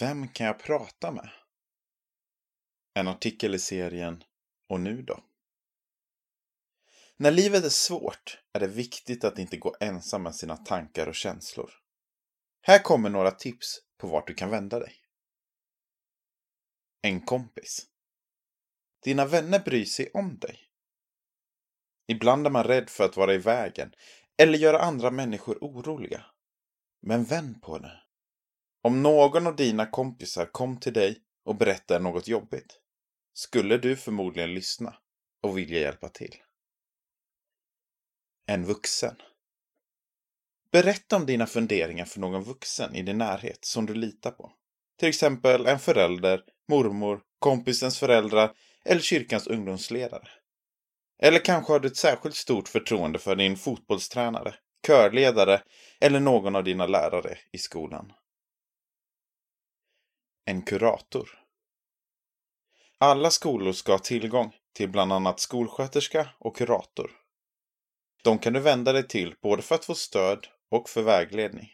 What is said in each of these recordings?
Vem kan jag prata med? En artikel i serien Och nu då? När livet är svårt är det viktigt att inte gå ensam med sina tankar och känslor. Här kommer några tips på vart du kan vända dig. En kompis. Dina vänner bryr sig om dig. Ibland är man rädd för att vara i vägen eller göra andra människor oroliga. Men vänd på det. Om någon av dina kompisar kom till dig och berättade något jobbigt skulle du förmodligen lyssna och vilja hjälpa till. En vuxen. Berätta om dina funderingar för någon vuxen i din närhet som du litar på. Till exempel en förälder, mormor, kompisens föräldrar eller kyrkans ungdomsledare. Eller kanske har du ett särskilt stort förtroende för din fotbollstränare, körledare eller någon av dina lärare i skolan. En kurator. Alla skolor ska ha tillgång till bland annat skolsköterska och kurator. De kan du vända dig till både för att få stöd och för vägledning.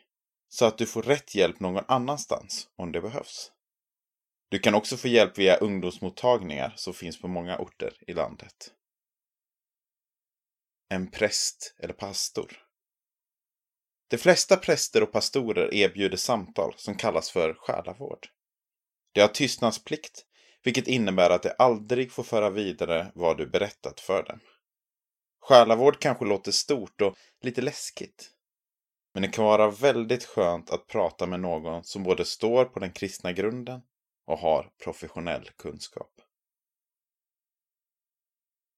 Så att du får rätt hjälp någon annanstans om det behövs. Du kan också få hjälp via ungdomsmottagningar som finns på många orter i landet. En präst eller pastor. De flesta präster och pastorer erbjuder samtal som kallas för själavård. De har tystnadsplikt, vilket innebär att de aldrig får föra vidare vad du berättat för dem. Själavård kanske låter stort och lite läskigt. Men det kan vara väldigt skönt att prata med någon som både står på den kristna grunden och har professionell kunskap.